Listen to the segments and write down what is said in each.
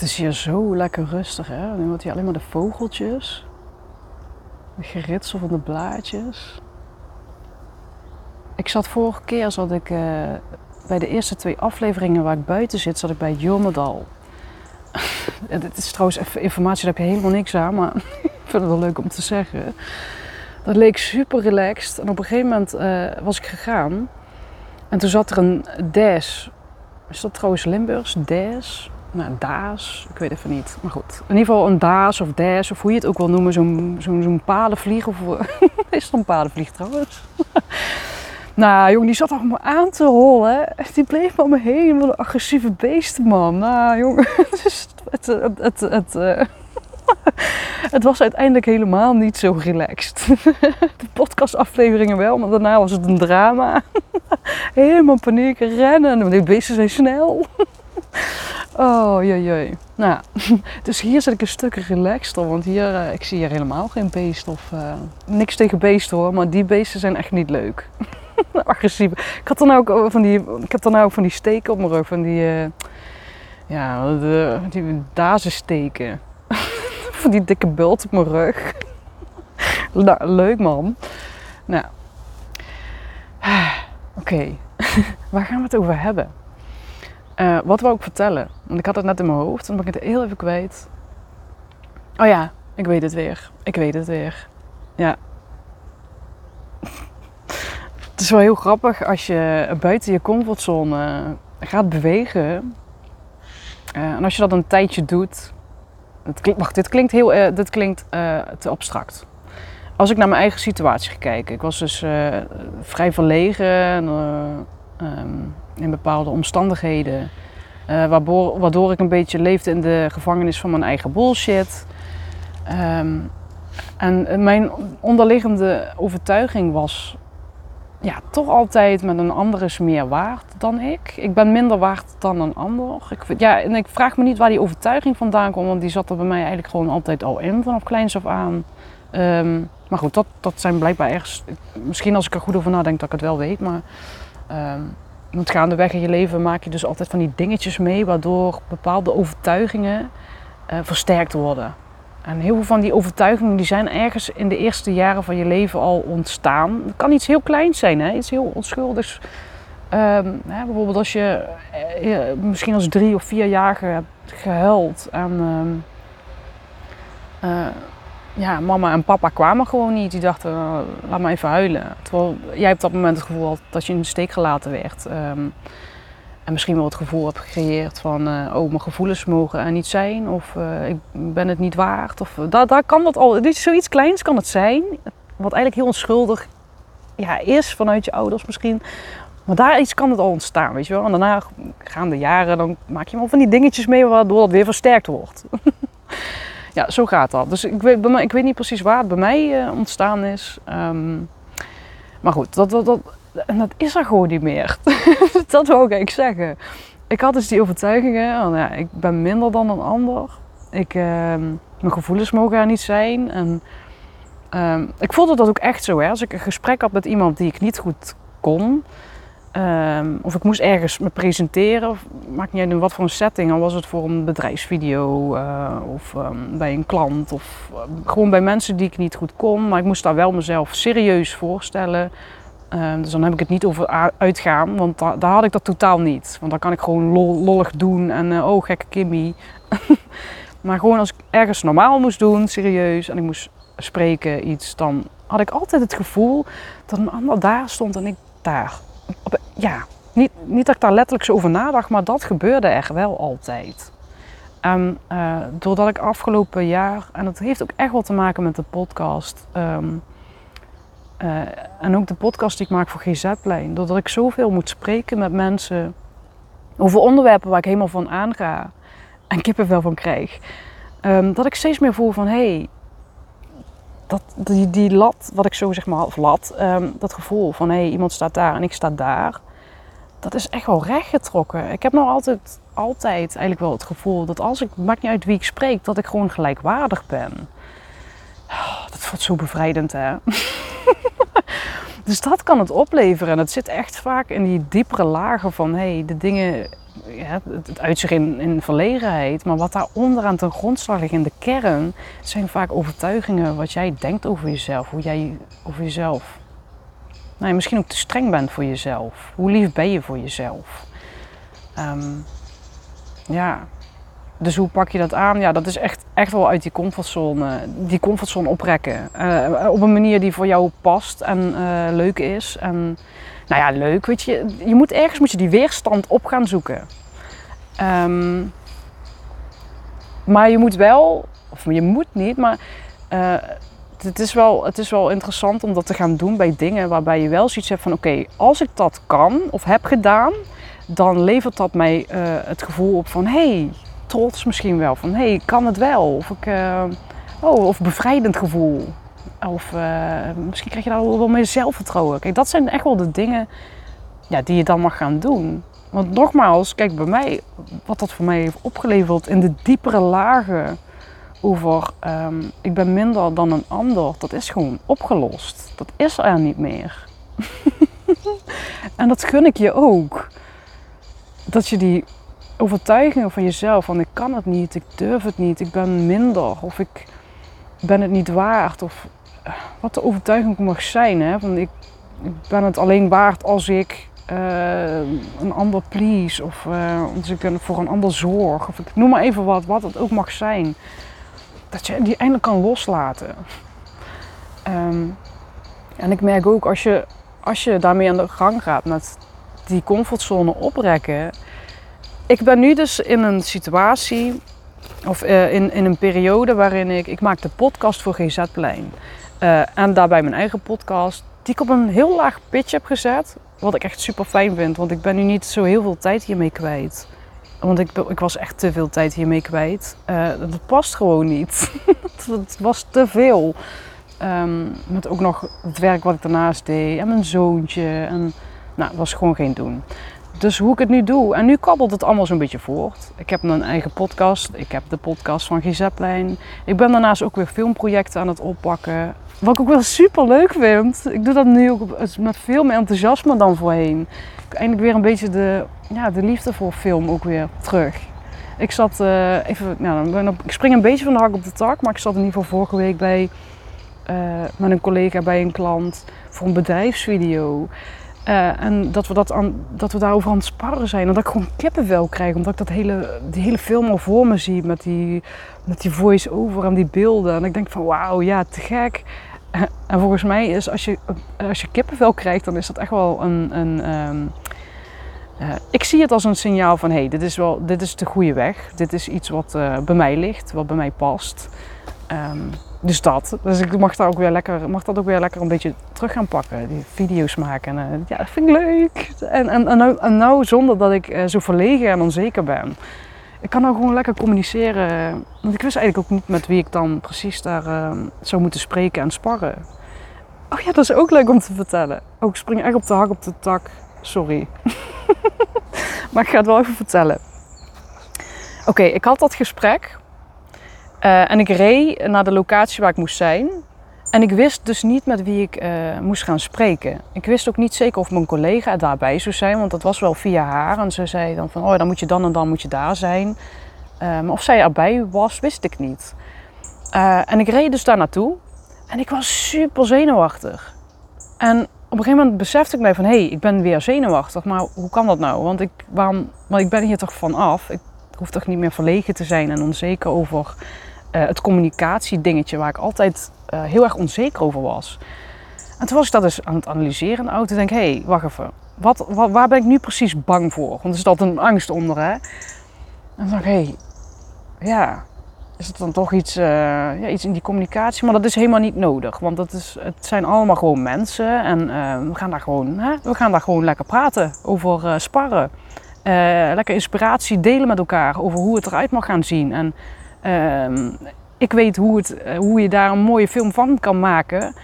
Het is hier zo lekker rustig, hè? Nu hoort hier alleen maar de vogeltjes. Het geritsel van de blaadjes. Ik zat vorige keer, zat ik eh, bij de eerste twee afleveringen waar ik buiten zit, zat ik bij Jomedal. Dit is trouwens even informatie, daar heb je helemaal niks aan, maar ik vind het wel leuk om te zeggen. Dat leek super relaxed. En op een gegeven moment eh, was ik gegaan. En toen zat er een Des. Is dat trouwens Limburgs? Des? Nou, Daas. Ik weet even niet. Maar goed. In ieder geval een Daas of Des of hoe je het ook wil noemen. Zo'n zo'n zo'n palenvlieg. Of, is het een palenvlieg trouwens? nou, jongen, die zat achter me aan te hollen. Die bleef om me heen. Wat een agressieve beesten, man. Nou, jongen. Het, het, het, het, uh, het was uiteindelijk helemaal niet zo relaxed. De podcastafleveringen wel, maar daarna was het een drama. Helemaal paniek, rennen. Die beesten zijn snel. Oh, jee, jee. Nou, dus hier zit ik een stuk relaxter, want hier, uh, ik zie hier helemaal geen beest of uh, niks tegen beesten hoor, maar die beesten zijn echt niet leuk. Agressief. Ik had dan ook van die, ik heb dan ook van die steken op mijn rug, van die, uh, ja, de, die dazensteken. van die dikke bult op mijn rug. nou, leuk man. Nou, oké. Waar gaan we het over hebben? Uh, wat wou ik vertellen? Want ik had het net in mijn hoofd en dan ben ik het heel even kwijt. Oh ja, ik weet het weer. Ik weet het weer. Ja. het is wel heel grappig als je buiten je comfortzone gaat bewegen. Uh, en als je dat een tijdje doet. Klinkt, wacht, dit klinkt, heel, uh, dit klinkt te abstract. Als ik naar mijn eigen situatie ga kijken. Ik was dus vrij verlegen. Um, in bepaalde omstandigheden. Uh, waardoor, waardoor, ik een beetje leefde in de gevangenis van mijn eigen bullshit. Um, en mijn onderliggende overtuiging was ja, toch altijd met een ander is meer waard dan ik. Ik ben minder waard dan een ander. Ik, ja, en ik vraag me niet waar die overtuiging vandaan komt, want die zat er bij mij eigenlijk gewoon altijd al in vanaf kleins af aan. Um, maar goed, dat, dat zijn blijkbaar ergens. Misschien als ik er goed over nadenk dat ik het wel weet, maar. Um, want gaandeweg in je leven maak je dus altijd van die dingetjes mee waardoor bepaalde overtuigingen uh, versterkt worden. En heel veel van die overtuigingen die zijn ergens in de eerste jaren van je leven al ontstaan. Het kan iets heel kleins zijn, hè? iets heel onschuldigs. Um, hè, bijvoorbeeld als je uh, misschien als drie of vierjarige hebt gehuild en uh, ja, mama en papa kwamen gewoon niet. Die dachten, uh, laat maar even huilen. Terwijl jij op dat moment het gevoel had dat je in de steek gelaten werd. Um, en misschien wel het gevoel hebt gecreëerd van, uh, oh, mijn gevoelens mogen er niet zijn. Of uh, ik ben het niet waard. Of, daar, daar kan dat al, dit, zoiets kleins kan het zijn. Wat eigenlijk heel onschuldig ja, is vanuit je ouders misschien. Maar daar iets kan het al ontstaan, weet je wel. En daarna gaan de jaren, dan maak je wel van die dingetjes mee waardoor dat weer versterkt wordt. ja, zo gaat dat. Dus ik weet, ik weet niet precies waar het bij mij uh, ontstaan is. Um, maar goed, dat, dat, dat, dat is er gewoon niet meer. dat wou ik zeggen. Ik had dus die overtuigingen. Oh, ja, ik ben minder dan een ander. Ik, uh, mijn gevoelens mogen er niet zijn. En, uh, ik voelde dat ook echt zo. Hè. Als ik een gesprek had met iemand die ik niet goed kon. Um, of ik moest ergens me presenteren, of, maakt niet uit in wat voor een setting. Dan was het voor een bedrijfsvideo uh, of um, bij een klant of uh, gewoon bij mensen die ik niet goed kon. Maar ik moest daar wel mezelf serieus voorstellen. Uh, dus dan heb ik het niet over uitgaan, want da daar had ik dat totaal niet. Want dan kan ik gewoon lol, lollig doen en uh, oh gekke Kimmy. maar gewoon als ik ergens normaal moest doen, serieus, en ik moest spreken iets, dan had ik altijd het gevoel dat een ander daar stond en ik daar ja, niet, niet dat ik daar letterlijk zo over nadacht, maar dat gebeurde er wel altijd. En uh, doordat ik afgelopen jaar, en dat heeft ook echt wel te maken met de podcast, um, uh, en ook de podcast die ik maak voor GZ-plein, doordat ik zoveel moet spreken met mensen over onderwerpen waar ik helemaal van aanga en kippenvel van krijg. Ehm, dat ik steeds meer voel van hé, hey, dat, die, die lat, wat ik zo zeg maar, of lat, ehm, dat gevoel van hé, hey, iemand staat daar en ik sta daar, dat is echt wel rechtgetrokken. Ik heb nog altijd, altijd eigenlijk wel het gevoel dat als ik, maakt niet uit wie ik spreek, dat ik gewoon gelijkwaardig ben. Oh, dat voelt zo bevrijdend hè. dus dat kan het opleveren. En het zit echt vaak in die diepere lagen van hey, de dingen het uitzicht in, in verlegenheid. Maar wat daaronder aan ten grondslag ligt in de kern, zijn vaak overtuigingen wat jij denkt over jezelf. Hoe jij over jezelf. Nou, misschien ook te streng bent voor jezelf. Hoe lief ben je voor jezelf? Ehm, ja. Dus hoe pak je dat aan? Ja, dat is echt, echt wel uit die comfortzone, die comfortzone oprekken. Uh, op een manier die voor jou past en uh, leuk is. En nou ja, leuk, weet je. Je moet ergens moet je die weerstand op gaan zoeken. Um, maar je moet wel, of je moet niet, maar uh, het, is wel, het is wel interessant om dat te gaan doen bij dingen waarbij je wel zoiets hebt van: oké, als ik dat kan of heb gedaan, dan levert dat mij uh, het gevoel op van: hé, hey, trots misschien wel. Van hé, hey, ik kan het wel. Of, ik, uh, oh, of bevrijdend gevoel. Of uh, misschien krijg je daar wel meer zelfvertrouwen. Kijk, dat zijn echt wel de dingen ja, die je dan mag gaan doen. Want nogmaals, kijk bij mij, wat dat voor mij heeft opgeleverd in de diepere lagen over um, ik ben minder dan een ander, dat is gewoon opgelost. Dat is er niet meer. en dat gun ik je ook. Dat je die overtuigingen van jezelf, van ik kan het niet, ik durf het niet, ik ben minder of ik ben het niet waard of wat de overtuiging mag zijn. Hè? Van ik, ik ben het alleen waard als ik uh, een ander please of uh, als ik voor een ander zorg of ik noem maar even wat, wat het ook mag zijn. Dat je die eindelijk kan loslaten. Um, en ik merk ook als je, als je daarmee aan de gang gaat met die comfortzone oprekken. Ik ben nu dus in een situatie of uh, in, in een periode waarin ik, ik maak de podcast voor GZ-plein. Uh, en daarbij mijn eigen podcast, die ik op een heel laag pitch heb gezet. Wat ik echt super fijn vind, want ik ben nu niet zo heel veel tijd hiermee kwijt. Want ik, ik was echt te veel tijd hiermee kwijt. Uh, dat past gewoon niet. het was te veel. Um, met ook nog het werk wat ik daarnaast deed en mijn zoontje. En, nou, dat was gewoon geen doen. Dus hoe ik het nu doe. En nu kabbelt het allemaal zo'n beetje voort. Ik heb een eigen podcast. Ik heb de podcast van Gizepplein. Ik ben daarnaast ook weer filmprojecten aan het oppakken. Wat ik ook wel super leuk vind. Ik doe dat nu ook met veel meer enthousiasme dan voorheen. Eindelijk weer een beetje de, ja, de liefde voor film ook weer terug. Ik zat uh, even, nou, ik spring een beetje van de hak op de tak, maar ik zat in ieder geval vorige week bij, uh, met een collega bij een klant voor een bedrijfsvideo. Uh, en dat we, dat, dat we daarover aan het sparren zijn. En dat ik gewoon kippenvel krijg. Omdat ik dat hele, die hele film al voor me zie. Met die, met die voice-over en die beelden. En ik denk van wauw, ja, te gek. En volgens mij is als je, als je kippenvel krijgt, dan is dat echt wel een. een uh, ik zie het als een signaal van hé, hey, dit, is wel, dit is de goede weg. Dit is iets wat bij mij ligt, wat bij mij past. Um, dus dat. Dus ik mag, daar ook weer lekker, mag dat ook weer lekker een beetje terug gaan pakken. Die video's maken. En, uh, ja, dat vind ik leuk. En, en, en, nou, nou zonder dat ik zo verlegen en onzeker ben ik kan nou gewoon lekker communiceren. Want ik wist eigenlijk ook niet met wie ik dan precies daar uh, zou moeten spreken en sparren. Oh ja, dat is ook leuk om te vertellen. Oh, ik spring echt op de hak op de tak. Sorry. maar ik ga het wel even vertellen. Oké, ik had dat gesprek. Uh, en ik reed naar de locatie waar ik moest zijn. En ik wist dus niet met wie ik uh, moest gaan spreken. Ik wist ook niet zeker of mijn collega daarbij zou zijn, want dat was wel via haar. En ze zei dan van, oh dan moet je dan en dan moet je daar zijn. Maar of zij erbij was, wist ik niet. Uh, en ik reed dus daar naartoe. En ik was super zenuwachtig. En op een gegeven moment besefte ik mij van, hé, hey, ik ben weer zenuwachtig. Maar hoe kan dat nou? Want ik, ik ben hier toch vanaf. Ik hoef toch niet meer verlegen te zijn en onzeker over uh, het communicatiedingetje waar ik altijd uh, heel erg onzeker over was. En toen was ik dat dus aan het analyseren de auto. denk hé, hey, wacht even. Wat, waar ben ik nu precies bang voor? Want er zit altijd een angst onder, hè? En toen dacht ik, hé, hey, ja, is het dan toch iets, uh, ja, iets in die communicatie? Maar dat is helemaal niet nodig. Want dat is, het zijn allemaal gewoon mensen. En we, gaan daar gewoon, hè, we gaan daar gewoon lekker praten over sparren. eh, lekker inspiratie delen met elkaar over hoe het eruit mag gaan zien. En ehm, ik weet hoe, het, eh, hoe je daar een mooie film van kan maken.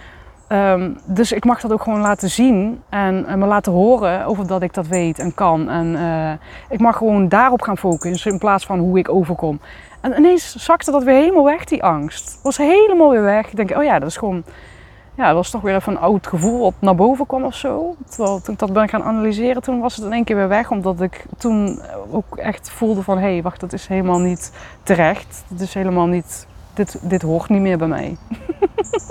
Ehm, dus ik mag dat ook gewoon laten zien en, me laten horen over dat ik dat weet en kan. En uh, ik mag gewoon daarop gaan focussen in plaats van hoe ik overkom. En ineens zakte dat weer helemaal weg, die angst. Was helemaal weer weg. Ik denk, oh ja, dat is gewoon... Ja, dat was toch weer even een oud gevoel wat naar boven kwam of zo. Terwijl toen ik dat ben gaan analyseren, toen was het in één keer weer weg. Omdat ik toen ook echt voelde van... Hé, hey, wacht, dat is helemaal niet terecht. Het is helemaal niet... Dit, dit hoort niet meer bij mij.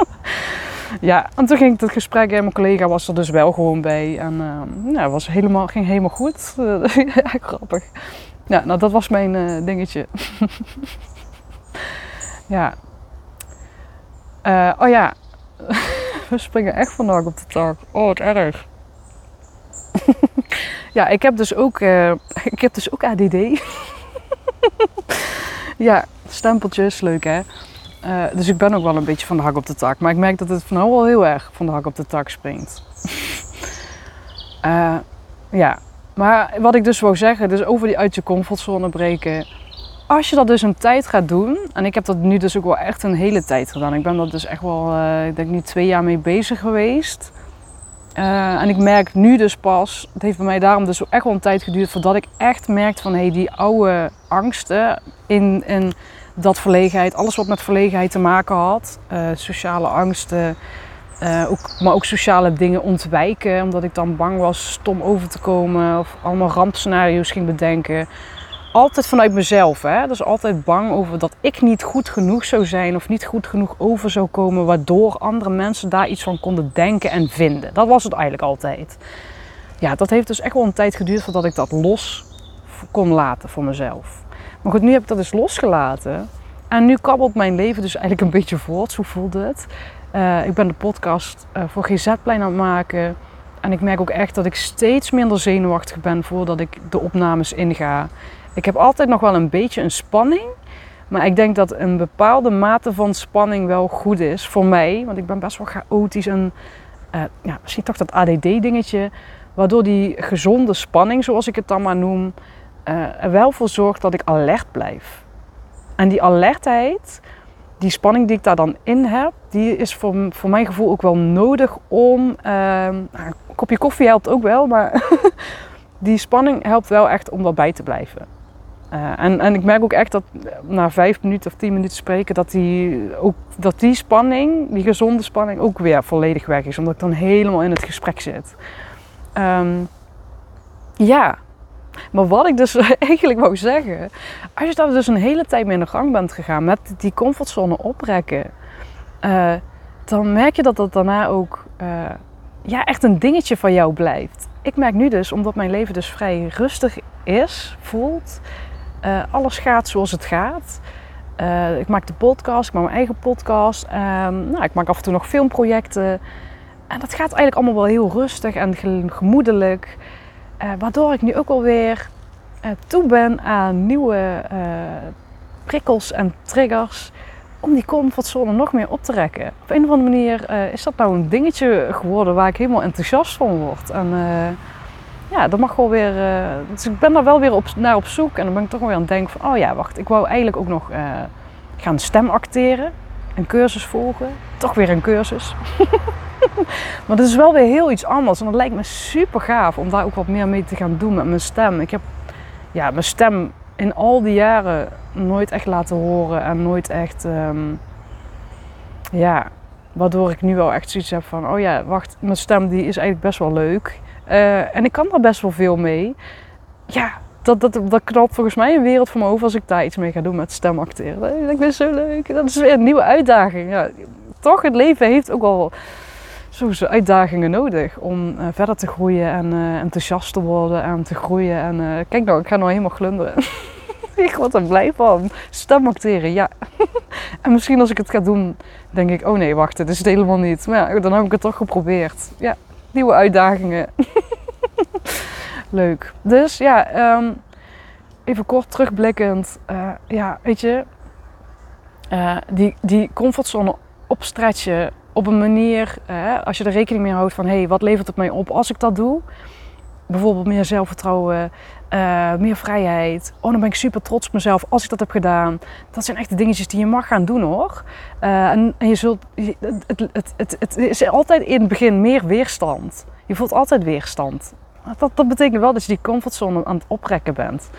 ja, en toen ging ik het gesprek en mijn collega was er dus wel gewoon bij. En uh, ja, was helemaal, ging helemaal goed. ja, grappig. Ja, nou dat was mijn uh, dingetje. ja. Uh, oh ja. We springen echt vandaag op de tak. Oh, wat erg. ja, ik heb dus ook, uh, ik heb dus ook ADD. ja, stempeltjes, leuk hè. Uh, dus ik ben ook wel een beetje van de hak op de tak. Maar ik merk dat het van nou wel heel erg van de hak op de tak springt. uh, ja, maar wat ik dus wou zeggen, dus over die uit je comfortzone breken. Als je dat dus een tijd gaat doen, en ik heb dat nu dus ook wel echt een hele tijd gedaan. Ik ben dat dus echt wel, uh, ik denk niet twee jaar mee bezig geweest. Uh, en ik merk nu dus pas, het heeft bij mij daarom dus echt wel een tijd geduurd voordat ik echt merkte van hé, hey, die oude angsten in, in dat verlegenheid, alles wat met verlegenheid te maken had, uh, sociale angsten, ook, maar ook sociale dingen ontwijken, omdat ik dan bang was stom over te komen of allemaal rampscenario's ging bedenken. Altijd vanuit mezelf, hè? dus altijd bang over dat ik niet goed genoeg zou zijn of niet goed genoeg over zou komen, waardoor andere mensen daar iets van konden denken en vinden. Dat was het eigenlijk altijd. Ja, dat heeft dus echt wel een tijd geduurd voordat ik dat los kon laten voor mezelf. Maar goed, nu heb ik dat dus losgelaten. En nu kabbelt mijn leven dus eigenlijk een beetje voort. Zo voelde het. Uh, ik ben de podcast uh, voor GZ-plein aan het maken. En ik merk ook echt dat ik steeds minder zenuwachtig ben voordat ik de opnames inga. Ik heb altijd nog wel een beetje een spanning. Maar ik denk dat een bepaalde mate van spanning wel goed is voor mij. Want ik ben best wel chaotisch en uh, ja, misschien toch dat ADD-dingetje. Waardoor die gezonde spanning, zoals ik het dan maar noem, er wel voor zorgt dat ik alert blijf. En die alertheid, die spanning die ik daar dan in heb, die is voor, voor mijn gevoel ook wel nodig om. Uh, een kopje koffie helpt ook wel, maar die spanning helpt wel echt om daarbij te blijven. Uh, en, en ik merk ook echt dat na vijf minuten of tien minuten spreken, dat die, ook, dat die spanning, die gezonde spanning, ook weer volledig weg is. Omdat ik dan helemaal in het gesprek zit. Um, ja, maar wat ik dus eigenlijk wou zeggen, als je daar dus een hele tijd mee in de gang bent gegaan met die comfortzone oprekken, uh, dan merk je dat dat daarna ook ja, echt een dingetje van jou blijft. Ik merk nu dus, omdat mijn leven dus vrij rustig is, voelt, uh, alles gaat zoals het gaat. ik maak de podcast, ik maak mijn eigen podcast. nou, ik maak af en toe nog filmprojecten. En dat gaat eigenlijk allemaal wel heel rustig en gemoedelijk. Uh, waardoor ik nu ook alweer toe ben aan nieuwe prikkels en triggers om die comfortzone nog meer op te rekken. Op een of andere manier is dat nou een dingetje geworden waar ik helemaal enthousiast van word. En ja, dat mag wel weer. dus ik ben daar wel weer op, naar op zoek en dan ben ik toch weer aan het denken van, oh ja, wacht, ik wou eigenlijk ook nog gaan stemacteren, een cursus volgen, toch weer een cursus. maar dat is wel weer heel iets anders. En dat lijkt me super gaaf om daar ook wat meer mee te gaan doen met mijn stem. Ik heb ja, mijn stem in al die jaren nooit echt laten horen. En nooit echt... Um, ja, waardoor ik nu wel echt zoiets heb van... Oh ja, wacht, mijn stem die is eigenlijk best wel leuk. Uh, en ik kan daar best wel veel mee. Ja, dat, dat, dat knalt volgens mij een wereld voor me over als ik daar iets mee ga doen met stemacteren. Ik vind zo leuk. Dat is weer een nieuwe uitdaging. Ja, toch, het leven heeft ook wel zo'n uitdagingen nodig om uh, verder te groeien en uh, enthousiast te worden en te groeien. En kijk nou, ik ga nou helemaal glunderen. ik word er blij van. Stemacteren, ja. en misschien als ik het ga doen, denk ik, oh nee, wacht, dit is het helemaal niet. Maar ja, dan heb ik het toch geprobeerd. Ja, nieuwe uitdagingen. Leuk. Dus ja, um, even kort terugblikkend. ja, weet je, die, die comfortzone opstretchen op een manier, als je er rekening mee houdt van hé, hey, wat levert het mij op als ik dat doe? bijvoorbeeld meer zelfvertrouwen, uh, meer vrijheid. Oh, dan ben ik super trots op mezelf als ik dat heb gedaan. Dat zijn echt de dingetjes die je mag gaan doen hoor. Uh, en, je zult, het, het, het, het, is altijd in het begin meer weerstand. Je voelt altijd weerstand. Dat, dat betekent wel dat je die comfortzone aan het oprekken bent.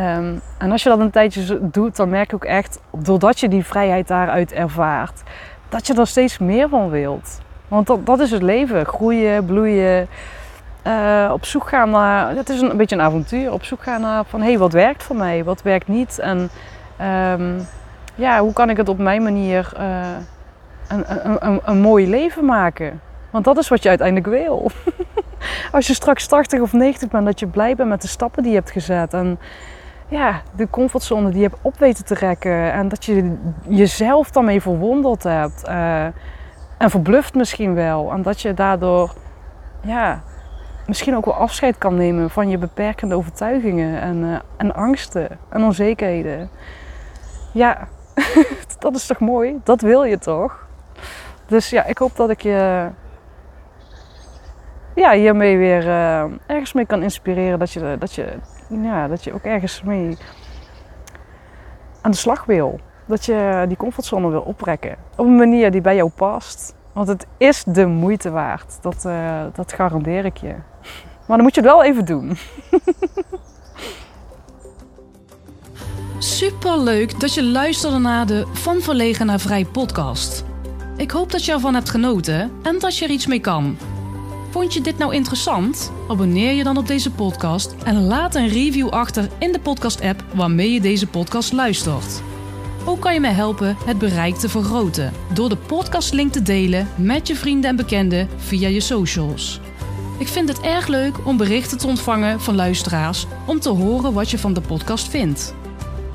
Um, en als je dat een tijdje doet, dan merk je ook echt, doordat je die vrijheid daaruit ervaart, dat je er steeds meer van wilt. Want dat, dat is het leven. Groeien, bloeien. Uh, op zoek gaan naar, het is een, beetje een avontuur, op zoek gaan naar van hé, hey, wat werkt voor mij, wat werkt niet en um, ja, hoe kan ik het op mijn manier uh, een, een, een, mooi leven maken. Want dat is wat je uiteindelijk wil. Als je straks 80 of 90 bent, dat je blij bent met de stappen die je hebt gezet en ja, de comfortzone die je hebt op weten te trekken en dat je jezelf daarmee verwonderd hebt uh, en verbluft misschien wel en dat je daardoor ja, misschien ook wel afscheid kan nemen van je beperkende overtuigingen en, uh, en angsten en onzekerheden. Ja, dat is toch mooi? Dat wil je toch? Dus ja, ik hoop dat ik je ja, hiermee weer uh, ergens mee kan inspireren. Dat je, dat, je, ja, dat je ook ergens mee aan de slag wil. Dat je die comfortzone wil oprekken. Op een manier die bij jou past. Want het is de moeite waard. Dat, uh, dat garandeer ik je. Maar dan moet je het wel even doen. Super leuk dat je luisterde naar de Van Verlegen naar Vrij podcast. Ik hoop dat je ervan hebt genoten en dat je er iets mee kan. Vond je dit nou interessant? Abonneer je dan op deze podcast en laat een review achter in de podcast-app waarmee je deze podcast luistert. Ook kan je mij helpen het bereik te vergroten door de podcastlink te delen met je vrienden en bekenden via je socials. Ik vind het erg leuk om berichten te ontvangen van luisteraars om te horen wat je van de podcast vindt.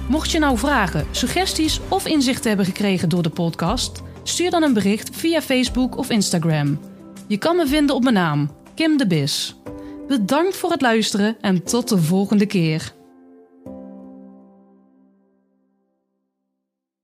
Mocht je nou vragen, suggesties of inzichten hebben gekregen door de podcast, stuur dan een bericht via Facebook of Instagram. Je kan me vinden op mijn naam, Kim de Bis. Bedankt voor het luisteren en tot de volgende keer.